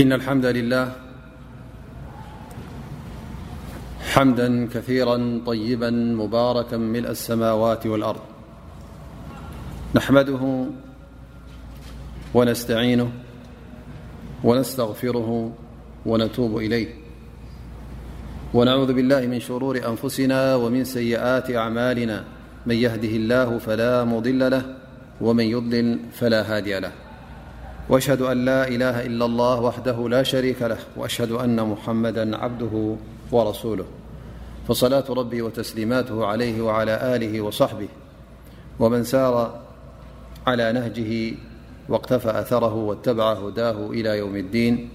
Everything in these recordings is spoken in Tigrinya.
إن الحمد لله حمدا كثيرا طيبا مباركا ملأ السماوات والأرض نحمده ونستعينه ونستغفره ونتوب إليه ونعوذ بالله من شرور أنفسنا ومن سيئات أعمالنا من يهده الله فلا مضل له ومن يضلل فلا هادي له وأشهد أن لا إله إلا الله وحده لا شريك له وأشهد أن محمدا عبده ورسوله فصلاة ربي وتسليماته عليه وعلى آله وصحبه ومن سار على نهجه واقتفى أثره واتبع هداه إلى يوم الدين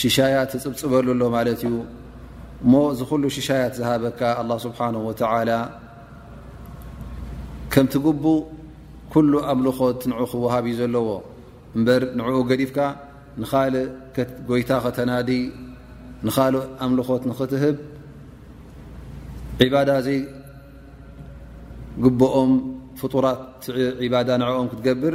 ሽሻያት ትፅብፅበሉ ኣሎ ማለት እዩ እሞ እዚ ኩሉ ሽሻያት ዝሃበካ ኣላ ስብሓን ወተላ ከምቲ ግቡእ ኩሉ ኣምልኾት ንዑ ክወሃብ እዩ ዘለዎ እምበር ንዕኡ ገዲፍካ ንካልእ ጎይታ ከተናዲ ንካልእ ኣምልኾት ንክትህብ ዕባዳ ዘይግብኦም ፍጡራት ዕባዳ ንዕኦም ክትገብር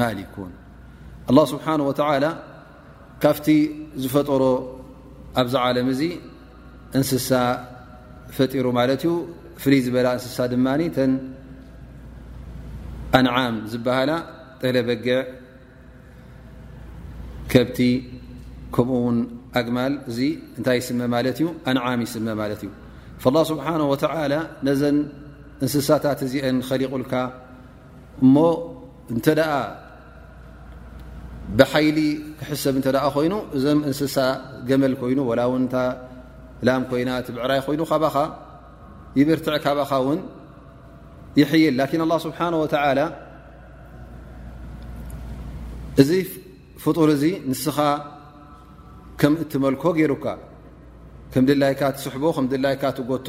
ማሊኩን ኣላህ ስብሓን ወተዓላ ካብቲ ዝፈጠሮ ኣብዚ ዓለም እዚ እንስሳ ፈጢሩ ማለት እዩ ፍልይ ዝበላ እንስሳ ድማ ተን ኣንዓም ዝበሃላ ጠለበግዕ ከብቲ ከምኡ ውን ኣግማል እዚ እንታይ ይስመ ማለት እዩ ኣንዓም ይስመ ማለት እዩ ላ ስብሓን ወተዓላ ነዘን እንስሳታት እዚአን ኸሊቑልካ እሞ እንተ ብሓይሊ ክሕሰብ እተ ኮይኑ እዞም እንስሳ ገመል ኮይኑ ላ ውን ላም ኮይና ትብዕራይ ኮይኑ ካባኻ ይብርትዕ ካባኻ ውን ይሕይል ላን ኣ ስብሓ እዚ ፍጡር እዚ ንስኻ ከም እትመልኮ ገይሩካ ከም ድላይካ ትስሕቦ ከም ድላይካ ትጎቶ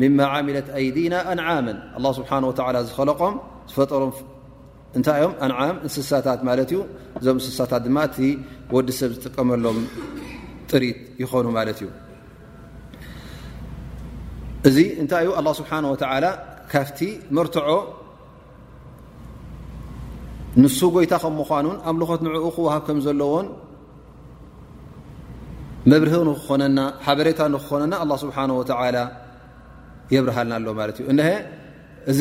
ምማ ዓሚለት ኣይዲና ኣንዓመ ኣላ ስብሓን ወተላ ዝኸለቆም ዝፈጠሮም እንታይ እዮም ኣንዓም እንስሳታት ማለት እዩ እዞም እንስሳታት ድማ እቲ ወዲ ሰብ ዝጥቀመሎም ጥሪት ይኾኑ ማለት እዩ እዚ እንታይ እዩ ኣላ ስብሓን ወተላ ካብቲ መርትዖ ንሱ ጎይታ ከም ምኳኑን ኣምልኾት ንዕኡ ክወሃብ ከም ዘለዎን መብርህ ንክኾነና ሓበሬታ ንክኾነና ኣላ ስብሓን ወተላ የብርሃልና ኣሎ ማለት እዩ እሀ እዚ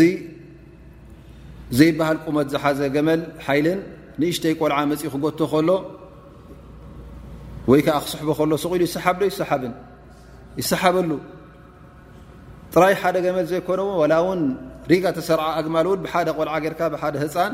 ዘይበሃል ቁመት ዝሓዘ ገመል ሓይልን ንእሽተይ ቆልዓ መፅ ክጎቶ ከሎ ወይ ከዓ ክስሕቦ ከሎ ስቕ ኢሉ ይሰሓብ ዶ ይሰሓብን ይሰሓበሉ ጥራይ ሓደ ገመል ዘይኮነዎ ዋላ እውን ሪጋ ተሰርዓ ኣግማል እውን ብሓደ ቆልዓ ጌርካ ብሓደ ህፃን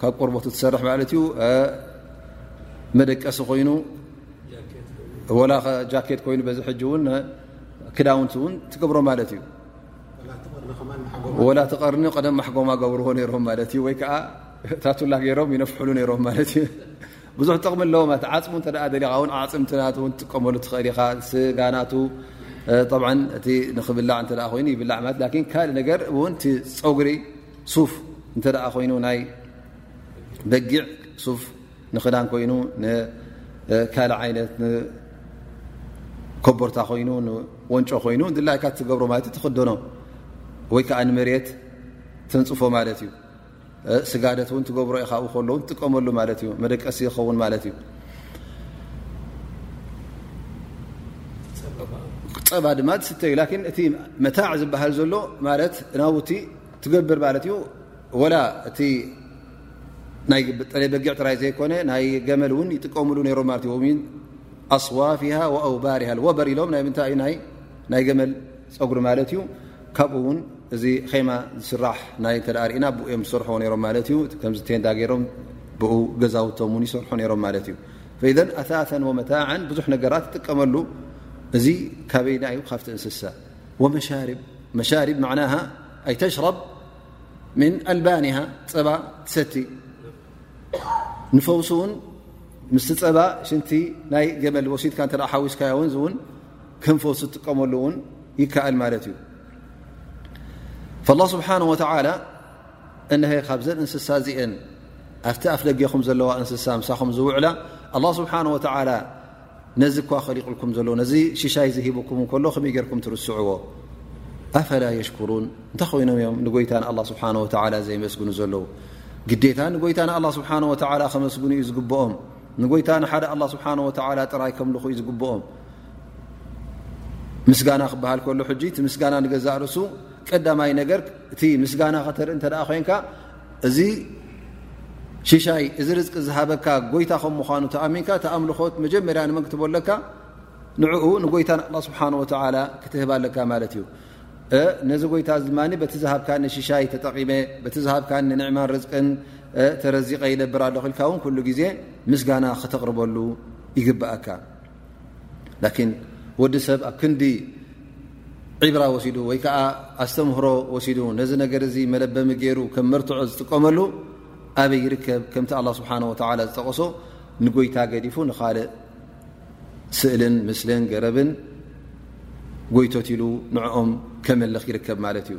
ካብ ቆርበቱ ትሰርሕ ማለት እዩ መደቀሲ ኮይኑ ወላ ጃኬት ኮይኑ በዚ ሕጂ እውን ክዳውንቲ እውን ትገብሮ ማለት እዩ ወላ ትቐርኒ ቀደም ማሕጎማ ገብርዎ ነይሮም ማለት እዩ ወይ ከዓ ታቱላ ገይሮም ይነፍሕሉ ነይሮም ማለት እዩ ብዙሕ ጥቕሚ ኣለዎ ማለት ዓፅሙ እተ ደሊኻ ውን ዓፅምትና ን ትጥቀመሉ ትኽእል ኢኻ ስጋናቱ ብ እቲ ንክብላዕ እተ ኮይኑ ይብላዕ ማለት ካልእ ነገር እውን ፀጉሪ ሱፍ እንተ ኮይኑ ናይ በጊዕ ሱፍ ንክዳን ኮይኑ ካልእ ዓይነት ኮቦርታ ኮይኑ ወንጮ ኮይኑ ድላይካ ትገብሮ ማለት ዩ ትክደኖ ወይ ከዓ ንመሬት ተንፅፎ ማለት እዩ ስጋደት እውን ትገብሮ ኢ ካብኡ ከለዉ ትጥቀመሉ ማለት እዩ መደቀሲ ይኸውን ማለት እዩ ፀባ ድማ ትስተ እዩ እቲ መታዕ ዝበሃል ዘሎ ማት ናውቲ ትገብር ማለት እዩ ወላ እቲ ናይ ጠለ በጊዕ ጥራይ ዘይኮነ ናይ ገመል እውን ይጥቀምሉ ነይሮም ማለት እዩ ን ኣስዋፊሃ ወኣውባርሃ ወበር ኢሎም ናይ ምንታይ እዩ ናይ ገመል ፀጉሪ ማለት እዩ ካብኡ እውን እዚ ኼማ ዝስራሕ ናይ እተ ርእና ብኡ እዮም ዝሰርሑዎ ነሮም ማለት እዩ ከምዚ ቴንዳ ገይሮም ብኡ ገዛውቶም እውን ይሰርሑ ነይሮም ማለት እዩ ፈኢዘ ኣታተን ወመታዕን ብዙሕ ነገራት ትጥቀመሉ እዚ ካበይና እዩ ካብቲ እንስሳ መሻርብ መና ኣይ ተሽረብ ምን ኣልባኒሃ ፀባ ትሰቲ ንፈውሲ እውን ምስቲ ፀባ ሽንቲ ናይ ገመል ወሲድካ ተ ሓዊስካዮ ን እውን ከም ፈውሲ ዝጥቀመሉ እውን ይከኣል ማለት እዩ ላ ስብሓን ወተላ እነሀ ካብዘን እንስሳ እዚአን ኣብቲ ኣፍ ደጌኹም ዘለዋ እንስሳ ምሳኹም ዝውዕላ ኣላ ስብሓን ወተላ ነዚ እኳ ኸሊቑልኩም ዘሎ ነዚ ሽሻይ ዝሂቡኩም ከሎ ከመይ ጌርኩም ትርስዕዎ ኣፈላ የሽኩሩን እንታይ ኮይኖም እዮም ንጎይታ ንኣላ ስብሓን ወተላ ዘይመስግኑ ዘለዉ ግዴታ ንጎይታ ንኣላ ስብሓን ወተላ ከመስግኑ እዩ ዝግብኦም ንጎይታ ንሓደ ኣላ ስብሓን ወተላ ጥራይ ከምልኹ እዩ ዝግብኦም ምስጋና ክበሃል ከሎ ሕጂ እቲ ምስጋና ንገዛእ ርእሱ ቀዳማይ ነገር እቲ ምስጋና ከተርኢ እንተ ኮይንካ እዚ ሽሻይ እዚ ርዝቂ ዝሃበካ ጎይታ ከም ምኳኑ ተኣሚንካ እቲ ኣምልኾት መጀመርያ ንመን ክትቦ ኣለካ ንዕኡ ንጎይታ ንኣላ ስብሓን ወተላ ክትህብ ኣለካ ማለት እዩ ነዚ ጎይታ እዚ ድማ በቲ ዝሃብካ ንሽሻይ ተጠቒመ በቲ ዝሃብካ ንንዕማን ርዝቅን ተረዚቀ ይነብር ኣለኹ ኢልካ እውን ኩሉ ግዜ ምስጋና ክተቕርበሉ ይግብኣካ ላኪን ወዲ ሰብ ኣብ ክንዲ ዒብራ ወሲዱ ወይ ከዓ ኣስተምህሮ ወሲዱ ነዚ ነገር እዚ መለበሚ ገይሩ ከም መርትዖ ዝጥቀመሉ ኣበይ ይርከብ ከምቲ ኣላ ስብሓን ወተላ ዝጠቀሶ ንጎይታ ገዲፉ ንካልእ ስእልን ምስልን ገረብን ጎይቶት ኢሉ ንዕኦም ከምልኽ ይርከብ ማለት እዩ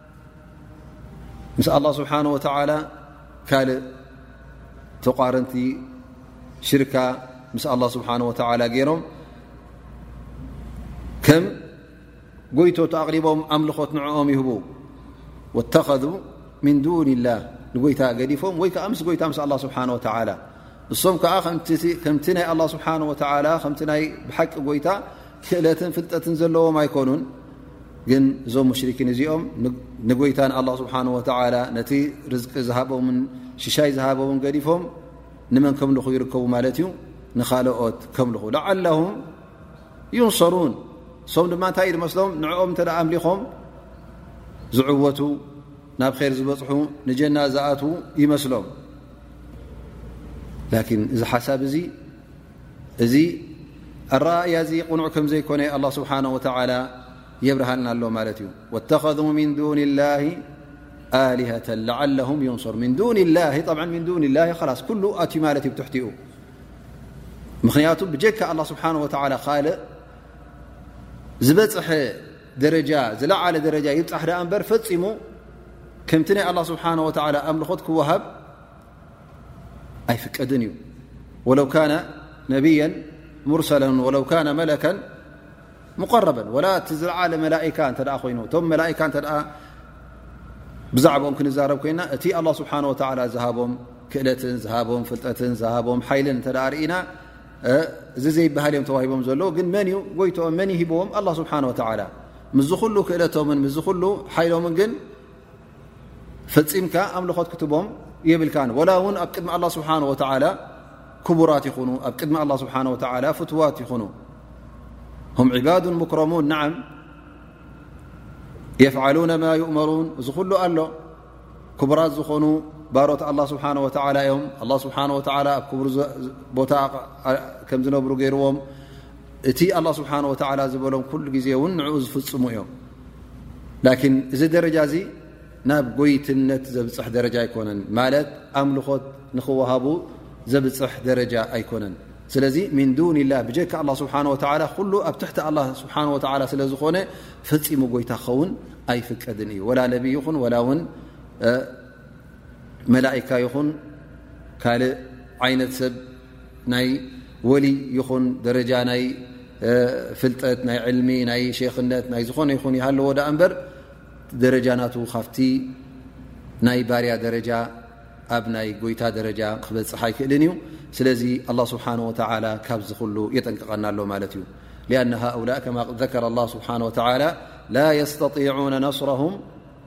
ምስ ኣላ ስብሓን ወተላ ካልእ ተቋረንቲ ሽርካ ምስ ኣላ ስብሓን ወተላ ገይሮም ከም ጎይቶ ተኣቕሪቦም ኣምልኾት ንዕኦም ይህቡ ወተኸዙ ምን ዱን ላህ ንጎይታ ገዲፎም ወይ ከዓ ምስ ጎይታ ምስ ኣላ ስብሓን ወተላ እሶም ከዓ ከምቲ ናይ ኣላ ስብሓን ወተላ ከምቲ ናይ ብሓቂ ጎይታ ክእለትን ፍልጠትን ዘለዎም ኣይኮኑን ግን እዞም ሙሽሪኪን እዚኦም ንጎይታ ንኣላ ስብሓን ወተላ ነቲ ርዝቂ ዝሃቦምን ሽሻይ ዝሃቦምን ገዲፎም ንመን ከምልኹ ይርከቡ ማለት እዩ ንካልኦት ከምልኹ ላዓላሁም ዩንሰሩን እሶም ድማ እንታይ እዩ ዝመስሎም ንዕኦም እተ ኣምሊኾም ዝዕወቱ ናብ ር ዝበፅሑ ንጀና ዝኣትዉ ይመስሎም ላኪን እዚ ሓሳብ እዚ እዚ ኣረኣእያ እዚ ቕኑዕ ከም ዘይኮነ ኣላ ስብሓን ወተዓላ የብርሃልና ኣሎ ማለት እዩ ወተኸዙ ምን ዱን ላ ኣሊሀተ ላዓለሁም ዩንሱር ምን ዱን ላ ምን ዱን ላ ላስ ኩሉ ኣትዩ ማለት እዩ ብትሕቲኡ ምኽንያቱ ብጀካ ኣላ ስብሓን ወተዓላ ካልእ ዝበፅሐ ደረጃ ዝለዓለ ደረጃ ይብፃሕ ድኣ እምበር ፈፂሙ ከምቲ ናይ ኣላ ስብሓን ወተዓላ ኣምልኾት ክወሃብ ኣይፍቀድን እዩ ወለው ካነ ነብያ ሙርሰለ ወለው ካነ መለከ ሙቀረበ ወላ እቲ ዝለዓለ መላካ እተ ኮይኑ እቶም መላካ እተ ብዛዕባኦም ክንዛረብ ኮይና እቲ ኣላ ስብሓን ወተላ ዝሃቦም ክእለትን ዝሃቦም ፍልጠትን ዝሃቦም ሓይልን እተ ርእና እዚ ዘይበሃል እዮም ተዋሂቦም ዘለዎ ግን መን እዩ ጎይትኦም መን ይሂብዎም ኣላ ስብሓን ወተላ ምስዚ ኩሉ ክእለቶምን ምስዚ ኩሉ ሓይሎምን ግን ፈፂምካ ኣምልኾት ክትቦም የብልካን ወላ እውን ኣብ ቅድሚ ኣላ ስብሓን ወተላ ክቡራት ይኹኑ ኣብ ቅድሚ ኣላ ስብሓን ወተላ ፍትዋት ይኹኑ ም ዕባድ ሙክረሙን ንዓም የፍዓሉነ ማ ይእመሩን እዚ ኩሉ ኣሎ ክቡራት ዝኾኑ ባሮት ኣላ ስብሓን ወተላ እዮም ኣላ ስብሓን ወተላ ኣብ ክብሩ ቦታ ከም ዝነብሩ ገይርዎም እቲ ኣላ ስብሓን ወተላ ዝበሎም ኩሉ ግዜ እውን ንዕኡ ዝፍፅሙ እዮም ላኪን እዚ ደረጃ እዚ ናብ ጎይትነት ዘብፅሕ ደረጃ ኣይኮነን ማለት ኣምልኾት ንክወሃቡ ዘብፅሕ ደረጃ ኣይኮነን ስለዚ ምን ዱን ላ ብጀካ ኣ ስብሓ ወላ ኩሉ ኣብ ትሕቲ ኣላ ስብሓ ወላ ስለ ዝኾነ ፈፂሙ ጎይታ ክኸውን ኣይፍቀድን እዩ ወላ ነብይ ይኹን ወላ ውን መላእካ ይኹን ካልእ ዓይነት ሰብ ናይ ወሊ ይኹን ደረጃ ናይ ፍልጠት ናይ ዕልሚ ናይ ሸክነት ናይ ዝኾነ ይኹን ይሃለዎ ዳኣ እምበር ደረጃ ናቱ ካብቲ ናይ ባርያ ደረጃ ኣብ ናይ ጎይታ ደረጃ ክበፅሕ ኣይክእልን እዩ ስለዚ ኣላ ስብሓን ወተላ ካብዚ ኩሉ የጠንቅቐና ኣሎ ማለት እዩ ሊኣና ሃኡላ ከማ ዘከረ ላ ስብሓን ወተላ ላ የስተጢዑነ ነስረሁም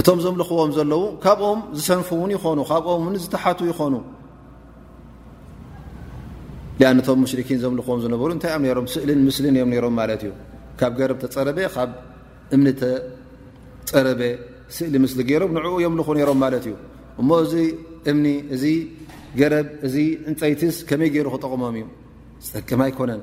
እቶም ዘምልኽዎም ዘለዉ ካብኦም ዝሰንፉ ውን ይኾኑ ካብኦም ን ዝተሓቱ ይኾኑ ቶም ሙሽኪን ዘምልኽዎም ዝነበሩ እንታይ እዮም ሮም ስእልን ምስልን እዮም ሮም ማለት እዩ ካብ ገርብ ተፀረበ ካብ እምኒ ተፀረበ ስእሊ ምስሊ ገይሮም ንዕኡ የምልኹ ነሮም ማለት እዩ እሞ እዚ እምኒ እዚ ገረብ እዚ ዕንፀይትስ ከመይ ገይሩ ክጠቕሞም እዩ ዝጠቅም ኣይኮነን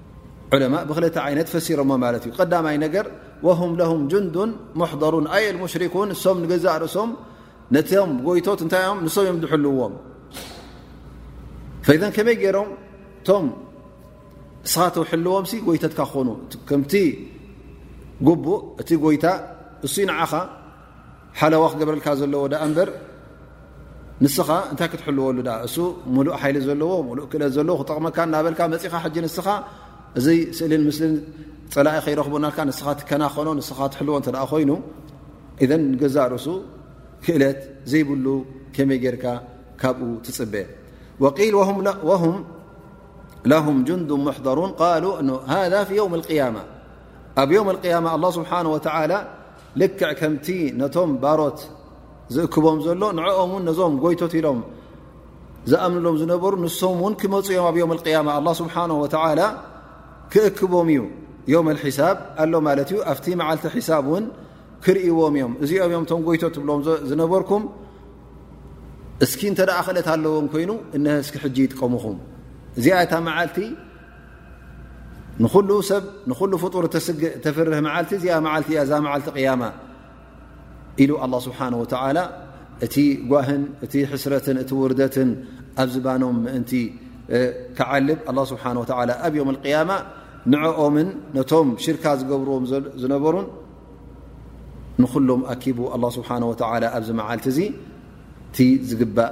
ዑለማእ ብክልተ ዓይነት ፈሲሮሞ ማለት እዩ ቀዳማይ ነገር ወሁም ለሁም ጅንዱን ሙሕደሩን ኣየ ሙሽሪኩን እሶም ንገዛእ ርእሶም ነቶም ጎይቶት እንታይ እዮም ንሶም እዮም ዝሕልዎም ፈዘን ከመይ ገይሮም እቶም እስኻተ ሕልዎም ሲ ጎይተትካ ክኾኑ ከምቲ ጉቡእ እቲ ጎይታ እሱይ ንዓኻ ሓለዋ ክገብረልካ ዘለዎ ዳኣ እምበር ንስኻ እንታይ ክትሕልወሉ ዳኣ እሱ ሙሉእ ሓይሊ ዘለዎ ሙሉእ ክእለት ዘለዎ ክጠቕመካ እናበልካ መፂኻ ሕጂ ንስኻ እዚ ስእሊን ምስሊን ፀላኢ ከይረኽቡናልካ ንስኻ ትከናኸኖ ንስኻ ትሕልዎ እንተ ዳኣ ኮይኑ እዘን ንገዛእ ርእሱ ክእለት ዘይብሉ ከመይ ጌርካ ካብኡ ትፅበ ወቂል ወሁም ለሁም ጅንዱ ሙሕደሩን ቃሉ ሃ ፊ የውም ልቅያማ ኣብ የውም ልቅያማ ኣላ ስብሓን ወተዓላ ልክዕ ከምቲ ነቶም ባሮት ዝእክቦም ዘሎ ንዕኦም ውን ነዞም ጎይቶት ኢሎም ዝኣምንሎም ዝነበሩ ንሶም ውን ክመፁ እዮም ኣብ ዮም ቅያማ ኣላ ስብሓን ወተላ ክእክቦም እዩ ዮም ልሒሳብ ኣሎ ማለት እዩ ኣብቲ መዓልቲ ሒሳብ እውን ክርእዎም እዮም እዚኦም እዮም ቶም ጎይቶ ትብሎም ዝነበርኩም እስኪ እንተ ክእለት ኣለዎም ኮይኑ እነሀ እስኪ ሕጂ ይጥቀሙኹም እዚኣ እታ መዓልቲ ንኩሉ ሰብ ንኩሉ ፍጡር እተስግእ እተፍርህ መዓልቲ እዚኣ መዓልቲ እያ እዛ መዓልቲ ቅያማ ኢሉ ኣላ ስብሓን ወተላ እቲ ጓህን እቲ ሕስረትን እቲ ውርደትን ኣብ ዝባኖም ምእንቲ ክዓልብ ኣላ ስብሓን ወላ ኣብ ዮም ቅያማ ንዕኦምን ነቶም ሽርካ ዝገብርዎም ዝነበሩን ንኩሎም ኣኪቡ ኣላ ስብሓን ወተላ ኣብዚ መዓልቲ እዚ እቲ ዝግባእ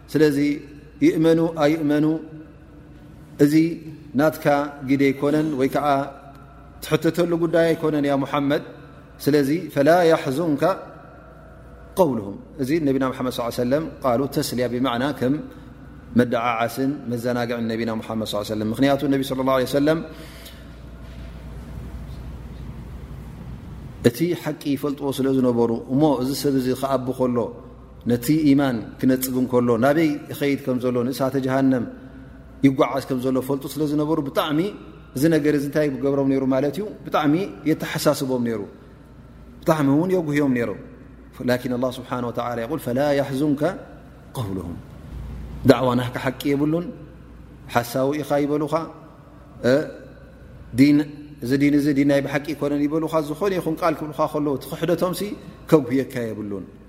ስለዚ ይእመኑ ኣይእመኑ እዚ ናትካ ግደ ኣይኮነን ወይ ከዓ ትሕተተሉ ጉዳይ ኣይኮነን ያ ሙሓመድ ስለዚ ፈላ ያሕዙንካ ቀውልሁም እዚ ነቢና ሓመድ ስ ሰለ ቃሉ ተስልያ ብማዕና ከም መደዓዓስን መዘናግዕን ነቢና ሓመድ ስ ሰለ ምክንያቱ ነቢ ስለ ላ ሰለም እቲ ሓቂ ይፈልጥዎ ስለ ዝነበሩ እሞ እዚ ሰብ እዚ ክኣብ ከሎ ነቲ ኢማን ክነጽግ እንከሎ ናበይ ይኸይድ ከም ዘሎ ንእሳተ ጀሃንም ይጓዓዝ ከም ዘሎ ፈልጡ ስለ ዝነበሩ ብጣዕሚ እዚ ነገር እዚ እንታይ ገብሮም ነይሩ ማለት እዩ ብጣዕሚ የተሓሳስቦም ነይሩ ብጣዕሚ እውን የጉህዮም ነይሩ ላኪን ኣላ ስብሓን ወተላ ይል ፈላ ያሕዙንከ ቀውልሁም ዳዕዋ ናካ ሓቂ የብሉን ሓሳዊ ኢኻ ይበሉኻ ዲን እዚ ዲን እዚ ዲን ናይ ብሓቂ ይኮነን ይበሉኻ ዝኾነ ይኹን ቃል ክብልካ ከለዉ እቲ ክሕደቶምሲ ከጉህየካ የብሉን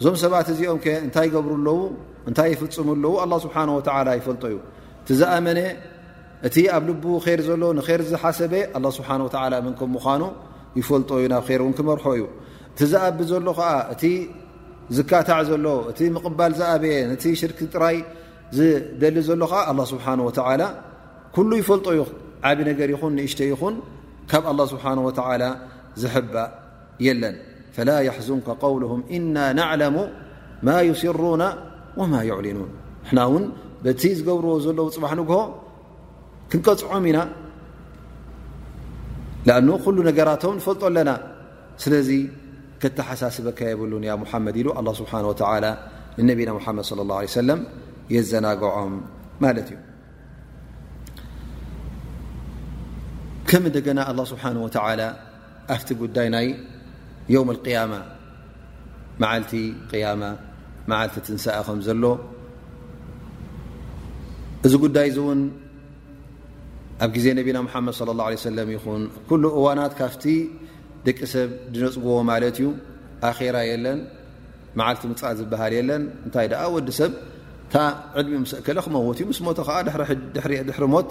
እዞም ሰባት እዚኦም ከ እንታይ ይገብሩ ኣለዉ እንታይ ይፍፅሙ ኣለዉ ኣላ ስብሓን ወተላ ይፈልጦ እዩ እቲ ዝኣመነ እቲ ኣብ ልቡ ር ዘሎ ንር ዝሓሰበ ኣላ ስብሓን ወተላ መን ከም ምዃኑ ይፈልጦ እዩ ናብ ር እውን ክመርሖ እዩ እቲ ዝኣብ ዘሎ ከዓ እቲ ዝካታዕ ዘሎ እቲ ምቕባል ዝኣበየ ነቲ ሽርክ ጥራይ ዝደሊ ዘሎ ከዓ ኣላ ስብሓን ወተላ ኩሉ ይፈልጦ እዩ ዓብ ነገር ይኹን ንእሽተ ይኹን ካብ ኣላ ስብሓን ወተላ ዝሕባእ የለን ፈላ የሕዙንካ قውሉهም እና ናዕለሙ ማ ይስሩና ወማ ይዕሊኑን ንሕና ውን በቲ ዝገብርዎ ዘለዉ ፅባሕ ንግሆ ክንቀፅዖም ኢና ኣ ኩሉ ነገራቶም ንፈልጦ ኣለና ስለዚ ከተሓሳስበካ የብሉን ያ ሙሓመድ ኢሉ ኣላ ስብሓን ወተላ ንነቢና ሙሓመድ صለ ላه ለ ሰለም የዘናግዖም ማለት እዩ ከም እንደገና ኣላ ስብሓን ወተላ ኣብቲ ጉዳይ ናይ ዮውም ኣልቅያማ መዓልቲ ቅያማ መዓልቲ ትንሳኣ ከም ዘሎ እዚ ጉዳይ እዚ እውን ኣብ ግዜ ነቢና ሙሓመድ ለ ላه ሰለ ይኹን ኩሉ እዋናት ካብቲ ደቂ ሰብ ድነፅግዎ ማለት እዩ ኣኼራ የለን መዓልቲ ምፅት ዝበሃል የለን እንታይ ደኣ ወዲ ሰብ እታ ዕድሚ ምስ እከለ ክመውት እዩ ምስ ሞተ ከዓ ድሕሪ ሞት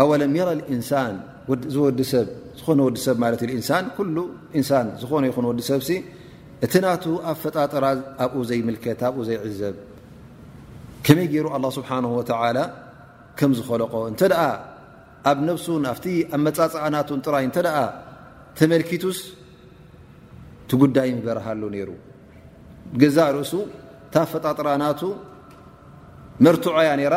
ኣወለም የረ ልእንሳን ዝወዲሰብ ዝኾነ ወዲሰብ ማለት ዩ እንሳን ኩሉ እንሳን ዝኾነ ይኹን ወዲሰብሲ እቲ ናቱ ኣፈጣጥራ ኣብኡ ዘይምልከት ኣብኡ ዘይዕዘብ ከመይ ገይሩ ኣላ ስብሓን ወተላ ከም ዝኸለቆ እንተ ኣብ ነብሱን ኣብቲ ኣብ መፃፅዓ ናቱን ጥራይ እንተ ተመልኪቱስ እቲ ጉዳይ ምበረሃሉ ነይሩ ገዛ ርእሱ እታ ኣፈጣጥራ ናቱ መርትዖ እያ ነይራ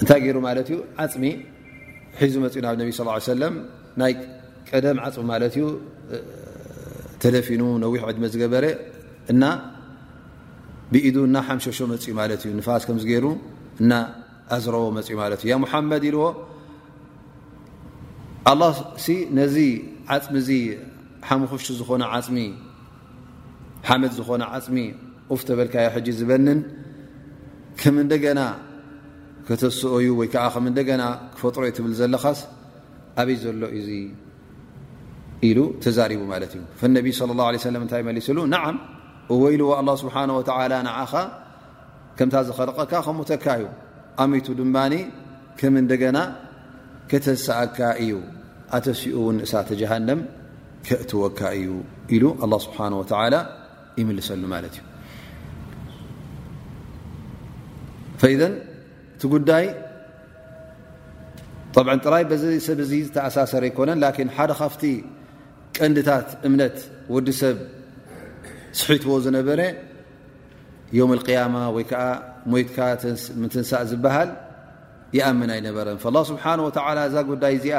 እንታይ ገይሩ ማለት እዩ ዓፅሚ ሒዙ መፅኡ ናብ ነቢ ስ ሰለም ናይ ቀደም ዓፅሚ ማለት እዩ ተደፊኑ ነዊሕ ዕድመ ዝገበረ እና ብኢዱ እና ሓምሸሾ መፅኡ ማለት እዩ ንፋስ ከም ዝገይሩ እና ኣዝረዎ መፅኡ ማለት እዩ ያ ሙሓመድ ኢልዎ ኣላ ነዚ ዓፅሚ እዚ ሓሙክሽቲ ዝኾነ ዓፅሚ ሓመድ ዝኾነ ዓፅሚ ኡፍ ተበልካዮ ሕጂ ዝበንን ከም እንደገና ከተስኦ ዩ ወይ ከዓ ከም እንደገና ክፈጥሮ ዩ ትብል ዘለኻስ ኣበይ ዘሎ ዩ ዙ ኢሉ ተዛሪቡ ማለት እዩ ፈነቢ ስለ ላ ለ ሰለም እንታይ መሊስሉ ንዓም እወይልዎ ኣላ ስብሓን ወተላ ንዓኻ ከምታ ዝኸልቀካ ከሙተካ እዩ ኣሚቱ ድማ ከም እንደገና ከተሰኣካ እዩ ኣተሲኡ ውን ንእሳተ ጀሃንም ከእትወካ እዩ ኢሉ ኣላ ስብሓን ወተላ ይምልሰሉ ማለት እዩ ፈኢዘን እቲ ጉዳይ ብ ጥራይ በዚ ሰብ እዚ ዝተኣሳሰረ ኣይኮነን ላኪን ሓደ ካብቲ ቀንድታት እምነት ወዲ ሰብ ስሒትዎ ዝነበረ ዮም ቅያማ ወይ ከዓ ሞይትካ ምትንሳእ ዝበሃል ይኣምን ኣይነበረን ስብሓን ወተላ እዛ ጉዳይ እዚኣ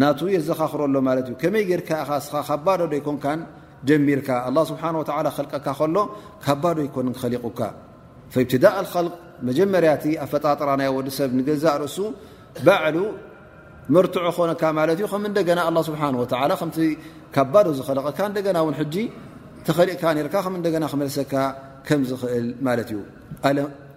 ናቱ የዘኻኽሮ ኣሎ ማለት እዩ ከመይ ጌርካ ኢኻ እስኻ ካብ ባዶ ዶ ይኮንካን ጀሚርካ ኣላ ስብሓን ወተላ ክኸልቀካ ከሎ ካብ ባዶ ይኮንን ክኸሊቑካ ፈብትዳእ ኣልኸልቅ መጀመርያ እቲ ኣፈጣጥራ ናይ ወዲ ሰብ ንገዛእ ርእሱ ባዕሉ መርትዑ ኮነካ ማለት እዩ ከም እንደገና ኣላ ስብሓን ወተላ ከምቲ ካብ ባዶ ዝኸለቐካ እንደገና እውን ሕጂ ተኸሊቕካ ነርካ ከም እንደገና ክመልሰካ ከም ዝኽእል ማለት እዩ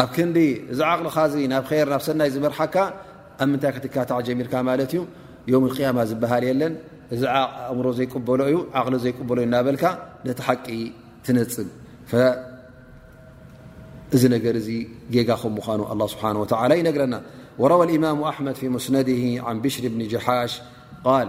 ኣብ ክንዲ እዚ ዓቕልኻ እዚ ናብ ኸይር ናብ ሰናይ ዝመርሓካ ኣብ ምንታይ ክትካታዕ ጀሚርካ ማለት እዩ ዮም ቅያማ ዝበሃል የለን እዚ ኣእምሮ ዘይቅበሎ እዩ ዓቕሊ ዘይቅበሎ እዩ እናበልካ ነቲ ሓቂ ትነፅግ እዚ ነገር እዚ ጌጋ ከም ምዃኑ ኣላ ስብሓን ወተላ ይነግረና ወረዋ ልእማሙ ኣሕመድ ፊ ሙስነድሂ ዓን ብሽሪ ብኒ ጀሓሽ ቃል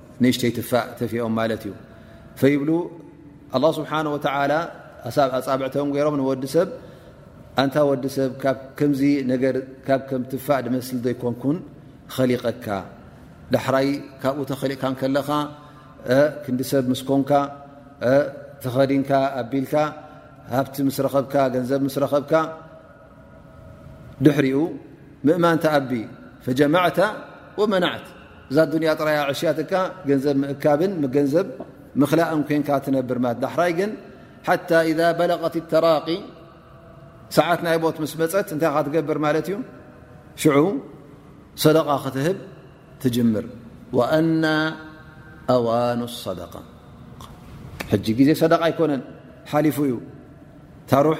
ንእሽተይ ትፋእ ተፊኦም ማለት እዩ ፈይብሉ ኣላ ስብሓን ወተላ ኣሳብ ኣፃብዕቶም ገይሮም ንወዲ ሰብ ኣንታ ወዲ ሰብ ካብ ከምዚ ነገር ካብ ከም ትፋእ ድመስሊ ዘይኮንኩን ኸሊቀካ ዳሕራይ ካብኡ ተኸሊቕካ ከለኻ ክንዲ ሰብ ምስ ኮንካ ተኸዲንካ ኣቢልካ ሃብቲ ምስ ረኸብካ ገንዘብ ምስ ረኸብካ ድሕሪኡ ምእማን ተኣቢ ፈጀማዕታ ወመናዕት እዛ ዱንያ ጥራያ ዕሽያትካ ገንዘብ ምእካብን ገንዘብ ምክላእን ኮንካ ትነብር ማለት ዳሕራይ ግን ሓታ ኢዛ በለቀት ተራቂ ሰዓት ናይ ቦት ምስ መፀት እንታይ ካ ትገብር ማለት እዩ ሽዑ ሰደቃ ክትህብ ትጅምር ወኣና ኣዋኑ ሰደቃ ሕጂ ግዜ ሰደቃ ኣይኮነን ሓሊፉ እዩ ታሩሕ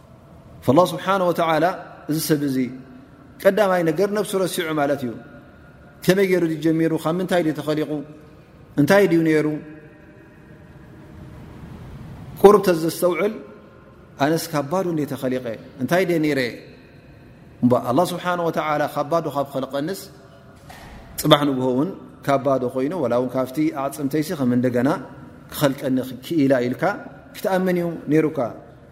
ላ ስብሓን ወተላ እዚ ሰብ እዚ ቀዳማይ ነገር ነብሱ ረሲዑ ማለት እዩ ከመይ ገይሩ ጀሚሩ ካብ ምንታይ ዩ ተኸሊቑ እንታይ ድዩ ነይሩ ቁርብተ ዘስተውዕል ኣነስ ካብ ባዶ እ ተኸሊቀ እንታይ ደ ነረ እባ ኣላ ስብሓን ወተላ ካብ ባዶ ካብ ኸልቀንስ ፅባሕ ንግሆ እውን ካብ ባዶ ኮይኑ ወላ እውን ካብቲ ኣዕፅምተይሲ ከም እንደገና ክኸልቀኒ ክኢላ ኢልካ ክትኣምን እዩ ነይሩካ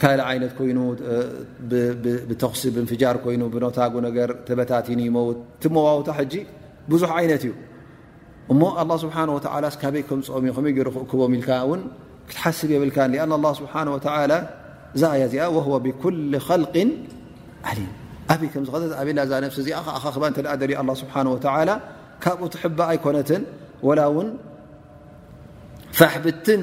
ካልእ ዓይነት ኮይኑ ብተኽሲ ብምፍጃር ኮይኑ ብነታጉ ነገር ተበታቲኑ ይመውት እቲ መዋውታ ሕጂ ብዙሕ ዓይነት እዩ እሞ ኣላ ስብሓን ወተላ ስካበይ ከምፅኦም ዩ ከመይ ገይሩ ክእክቦም ኢልካ እውን ክትሓስብ የብልካ ኣን ኣላ ስብሓን ወተላ እዛ ኣያ እዚኣ ወህወ ብኩል ኸልቅ ዓሊም ኣበይ ከም ዝኸዘ ኣበላ እዛ ነፍሲ እዚኣ ከኣኻክባ እተ ደልዩ ኣላ ስብሓን ወተላ ካብኡ ትሕባእ ኣይኮነትን ወላ እውን ፋሕብትን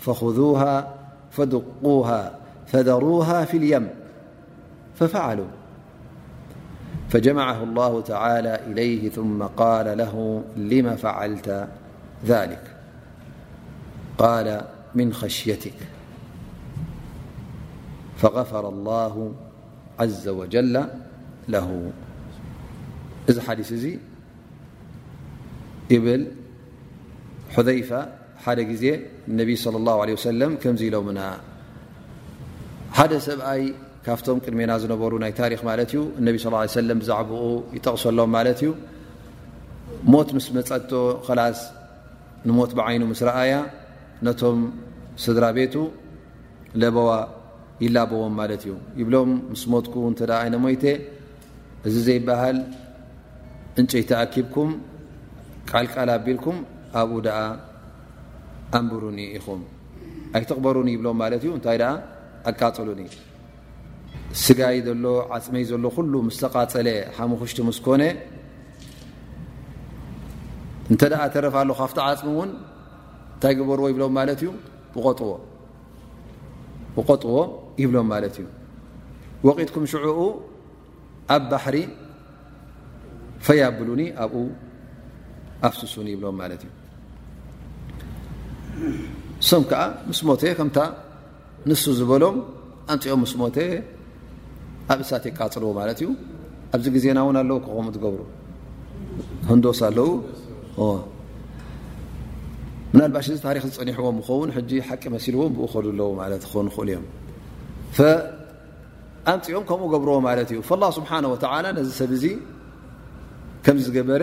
فخذوها فدقوها فدروها في اليم ففعلوا فجمعه الله تعالى إليه ثم قال له لم فعلت ذلك قال من خشيتك فغفر الله عز وجل ይብል ሑዘይፋ ሓደ ግዜ ነቢ صለ ላه ለ ሰለም ከምዚ ኢሎምና ሓደ ሰብኣይ ካብቶም ቅድሜና ዝነበሩ ናይ ታሪክ ማለት እዩ እነቢ ስ ሰለም ብዛዕባኡ ይጠቕሰሎም ማለት እዩ ሞት ምስ መፀቶ ከላስ ንሞት ብዓይኑ ምስ ረኣያ ነቶም ስድራ ቤቱ ለበዋ ይላበዎም ማለት እዩ ይብሎም ምስ ሞትኩ እተ ኣይነሞይተ እዚ ዘይበሃል እንጨይቲ ኣኪብኩም ቃልቃል ኣቢልኩም ኣብኡ ደኣ ኣንብሩኒ ኢኹም ኣይትቕበሩኒ ይብሎም ማለት እዩ እንታይ ደኣ ኣቃፅሉኒ ስጋይ ዘሎ ዓፅመይ ዘሎ ኩሉ ምስ ተቓፀለ ሓሙኽሽቲ ምስ ኮነ እንተ ደኣ ተረፍ ኣሎ ካብቲ ዓፅሚ እውን እንታይ ግበርዎ ይብሎም ማለት እዩ ብቆጥዎ ቆጥዎ ይብሎም ማለት እዩ ወቂትኩም ሽዑኡ ኣብ ባሕሪ ፈያብሉኒ ኣብኡ ኣፍስሱኒ ይብሎም ማለት እዩ እሶም ከዓ ምስ ሞተ ከምታ ንሱ ዝበሎም ኣንፅኦም ምስ ሞተ ኣብ እሳት የቃፅልዎ ማለት እዩ ኣብዚ ግዜና እውን ኣለዉ ከምኡ ትገብሩ ህንዶስ ኣለዉ ምናልባሽ እዚ ታሪክ ዝፀኒሕዎም ኸውን ሕጂ ሓቂ መሲልዎም ብኡ ከዱ ኣለዉ ማለት ክኾኑ ክእሉ እዮም ኣምፅኦም ከምኡ ገብርዎ ማለት እዩ ላ ስብሓን ወተላ ነዚ ሰብ እዚ ከምዝገበረ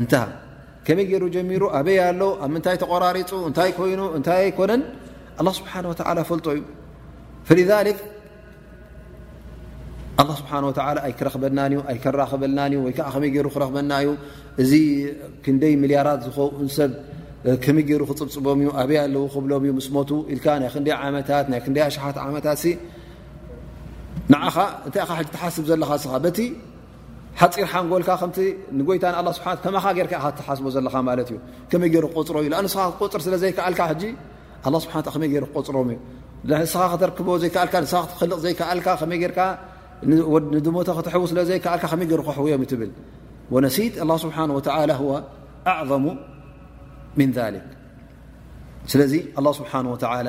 እንታ ከመይ ገይሩ ጀሚሩ ኣበይ ኣሎ ኣብ ምንታይ ተቆራሪፁ እንታይ ኮይኑ እንታይ ኣይኮነን ኣላ ስብሓን ወተላ ፈልጦ እዩ ፈሊክ ኣላ ስብሓን ወተላ ኣይክረክበናን እዩ ኣይከራክበልናን እዩ ወይከዓ ከመይ ገይሩ ክረክበና እዩ እዚ ክንደይ ሚልያራት ዝኸውን ሰብ ከመይ ገይሩ ክፅብፅቦም እዩ ኣበይ ኣለዉ ክብሎም እዩ ምስ ሞቱ ኢልካ ናይ ክንደይ ዓመታት ናይ ክንደይ ኣሽሓት ዓመታት ንዓኻ እንታይ ኻ ሕ ትሓስብ ዘለኻ ስኻ በቲ ሓፂር ሓንጎልካ ከምቲ ንጎይታ ንኣላ ስብሓ ከማኻ ጌርካ ኢኻ ትሓስቦ ዘለኻ ማለት እዩ ከመይ ገይሩ ክቆፅሮ እዩ ንስኻ ክትቆፅር ስለ ዘይከኣልካ ሕጂ ኣላ ስብሓ ከመይ ገይሩ ክቆፅሮም እዩ ንስኻ ከተርክቦ ዘይከኣልካ ንስኻ ክትክልቕ ዘይከኣልካ ከመይ ጌርካ ንድሞተ ክትሕቡ ስለ ዘይከኣልካ ከመይ ገይሩ ክሕውዮም ትብል ወነሲት ኣላ ስብሓ ወተላ ዋ ኣዕظሙ ምን ሊክ ስለዚ ኣላ ስብሓን ወተላ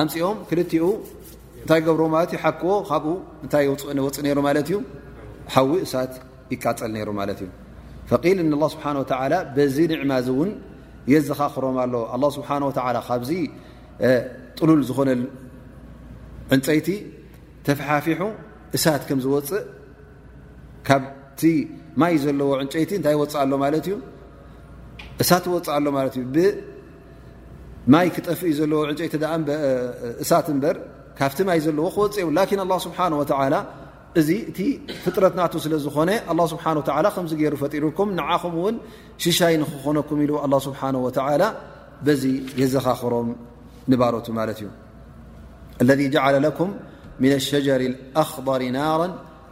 ኣምፅኦም ክልቲኡ እንታይ ገብሮ ማለት ዩ ሓክዎ ካብኡ እንታይ ወፅ ነይሩ ማለት እዩ ሓዊ እሳት ይቃፀል ነይሩ ማለት እዩ ፈቂል ን ስብሓ ወላ በዚ ኒዕማ እዚ እውን የዘኻኽሮም ኣሎ ኣላ ስብሓ ወላ ካብዚ ጥሉል ዝኾነ ዕንፀይቲ ተፈሓፊሑ እሳት ከም ዝወፅእ ካብቲ ማይ ዘለዎ ዕንጨይቲ እንታይ ይወፅእ ኣሎ ማለት እዩ እሳት ይወፅእ ኣሎ ማለት እዩ ማይ ክጠፍእ እዩ ዘለዎ ዕንጨይቲ እሳት እበር ካብቲ ማይ ዘለዎ ክወፅ ብ ላኪን ኣ ስብሓ ወላ እዚ እቲ ፍጥረት ናቱ ስለ ዝኾነ ኣ ስብሓ ወ ከምዚ ገይሩ ፈጢሩኩም ንዓኹም እውን ሽሻይ ንክኾነኩም ኢሉ ኣ ስብሓ ወላ በዚ የዘኻኽሮም ንባሮቱ ማለት እዩ ለذ ጀዓለ ለኩም ምን ሸጀር ኣክضር ናራ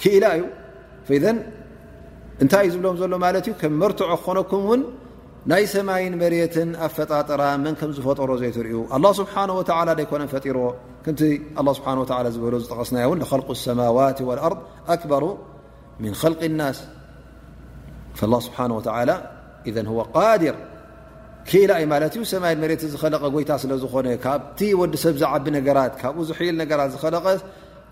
ክኢላ እዩ ፈዘን እንታይ እዩ ዝብሎም ዘሎ ማለት እዩ ከም መርትዖ ክኾነኩም እውን ናይ ሰማይን መሬትን ኣፈጣጠራ መን ከም ዝፈጠሮ ዘይትርእዩ ኣላ ስብሓን ወተላ ዘይኮነን ፈጢርዎ ከምቲ ኣላ ስብሓን ወላ ዝበሎ ዝጠቐስናዮ እውን ንኸልቁ ሰማዋት ወኣርድ ኣክበሩ ምን ኸልቂ ናስ ላ ስብሓን ወተላ እዘ ወ ቃዲር ክኢላ እዩ ማለት እዩ ሰማይን መሬትን ዝኸለቀ ጎይታ ስለ ዝኾነ ካብቲ ወዲ ሰብ ዝዓቢ ነገራት ካብኡ ዝሕይል ነገራት ዝኸለቀ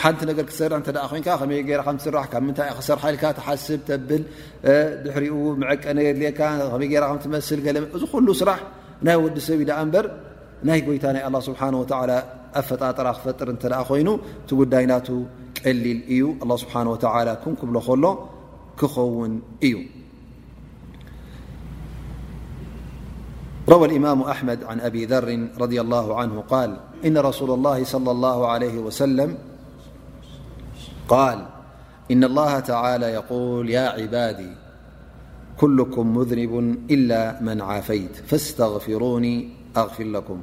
ሓንቲ ነገር ክትሰርሕ እተ ኮንካ ከመይ ገራ ከምትስራሕ ካብ ምንታይ ክሰርሓ ኢልካ ትሓስብ ተብል ድሕሪኡ መዐቀነ የድልየካ ከመይ ገራ ከምትመስል ገለ እዚ ኩሉ ስራሕ ናይ ወዲ ሰብ ዩ ዳኣ እምበር ናይ ጎይታ ናይ ኣላ ስብሓን ወተላ ኣፈጣጥራ ክፈጥር እተ ኮይኑ እቲ ጉዳይ ናቱ ቀሊል እዩ ኣላ ስብሓን ወተላ ኩን ክብሎ ከሎ ክኸውን እዩ روى الإمام أحمد عن أبي ذر -رضي الله عنه- قال إن رسول الله صلى الله عليه وسلم-قال إن الله تعالى يقول يا عبادي كلكم مذنب إلا من عافيت فاستغفروني أغفر لكم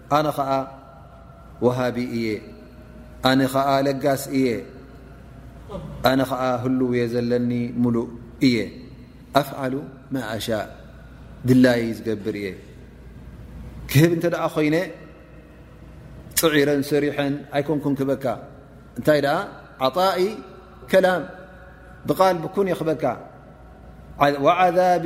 ኣነ ኸኣ ወሃቢ እየ ኣነ ኸኣ ለጋስ እየ ኣነ ኸኣ ህሉው እየ ዘለኒ ሙሉእ እየ ኣፍዓሉ ማእሻእ ድላይይ ዝገብር እየ ክህብ እንተ ደኣ ኮይነ ፅዒረን ሰሪሐን ኣይኮንኩን ክበካ እንታይ ደኣ ዓጣኢ ከላም ብቓል ብኩን እየ ክበካ ዓዛቢ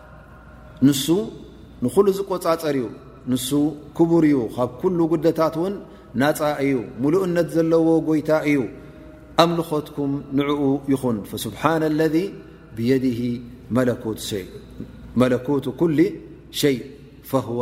ንሱ ንኹሉ ዝቆጻጸር እዩ ንሱ ክቡር እዩ ካብ ኩሉ ጉደታት ውን ናፃ እዩ ሙሉእነት ዘለዎ ጎይታ እዩ ኣምልኾትኩም ንዕኡ ይኹን ስብሓና ለذ ብየድ መለኩት ኩ ሸይ ፈዋ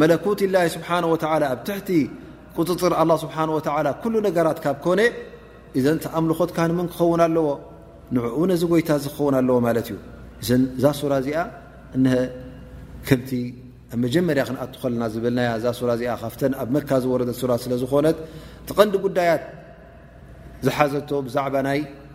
መለኩት ላ ስብሓ ወ ኣብ ትሕቲ ቁፅፅር ኣላ ስብሓ ወ ኩሉ ነገራት ካብ ኮነ እዘን ተኣምልኾትካ ንምን ክኸውን ኣለዎ ንዕኡ ነዚ ጎይታ ዚ ክኸውን ኣለዎ ማለት እዩ እዘ እዛ ሱራ እዚኣ እሀ ከምቲ ኣብ መጀመርያ ክንኣቱ ከለና ዝበልናያ እዛ ሱራ እዚኣ ካብተን ኣብ መካ ዝወረደት ሱራ ስለ ዝኾነት ትቐንዲ ጉዳያት ዝሓዘቶ ብዛዕባ ናይ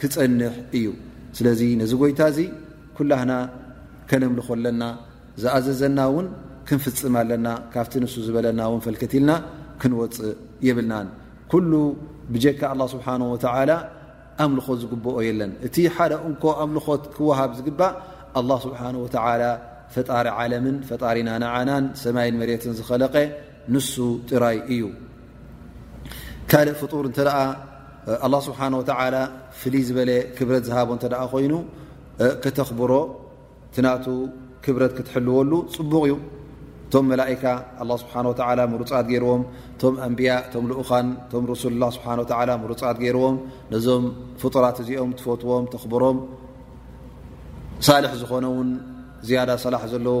ክጸንሕ እዩ ስለዚ ነዚ ጎይታ እዚ ኩላህና ከነምልኾ ኣለና ዝኣዘዘና ውን ክንፍጽም ኣለና ካብቲ ንሱ ዝበለና ውን ፈልከትልና ክንወፅእ የብልናን ኩሉ ብጀካ ኣላ ስብሓን ወተላ ኣምልኾት ዝግብኦ የለን እቲ ሓደ እንኮ ኣምልኾት ክወሃብ ዝግባእ ኣላ ስብሓን ወተላ ፈጣሪ ዓለምን ፈጣሪና ንዓናን ሰማይን መሬትን ዝኸለቀ ንሱ ጥራይ እዩ ካልእ ፍጡር እተ ኣላ ስብሓ ወተላ ፍልይ ዝበለ ክብረት ዝሃቦ እተ ኮይኑ ከተኽብሮ ትናቱ ክብረት ክትሕልወሉ ፅቡቕ እዩ እቶም መላካ ኣ ስብሓ ወላ ምሩፃት ገይርዎም እቶም ኣንብያ እቶም ልኡኻን እቶም ርሱል ላ ስብሓ ወላ ምሩፃት ገይርዎም ነዞም ፍጡራት እዚኦም ትፈትዎም ተኽብሮም ሳልሕ ዝኾነ ውን ዝያዳ ሰላሕ ዘለዎ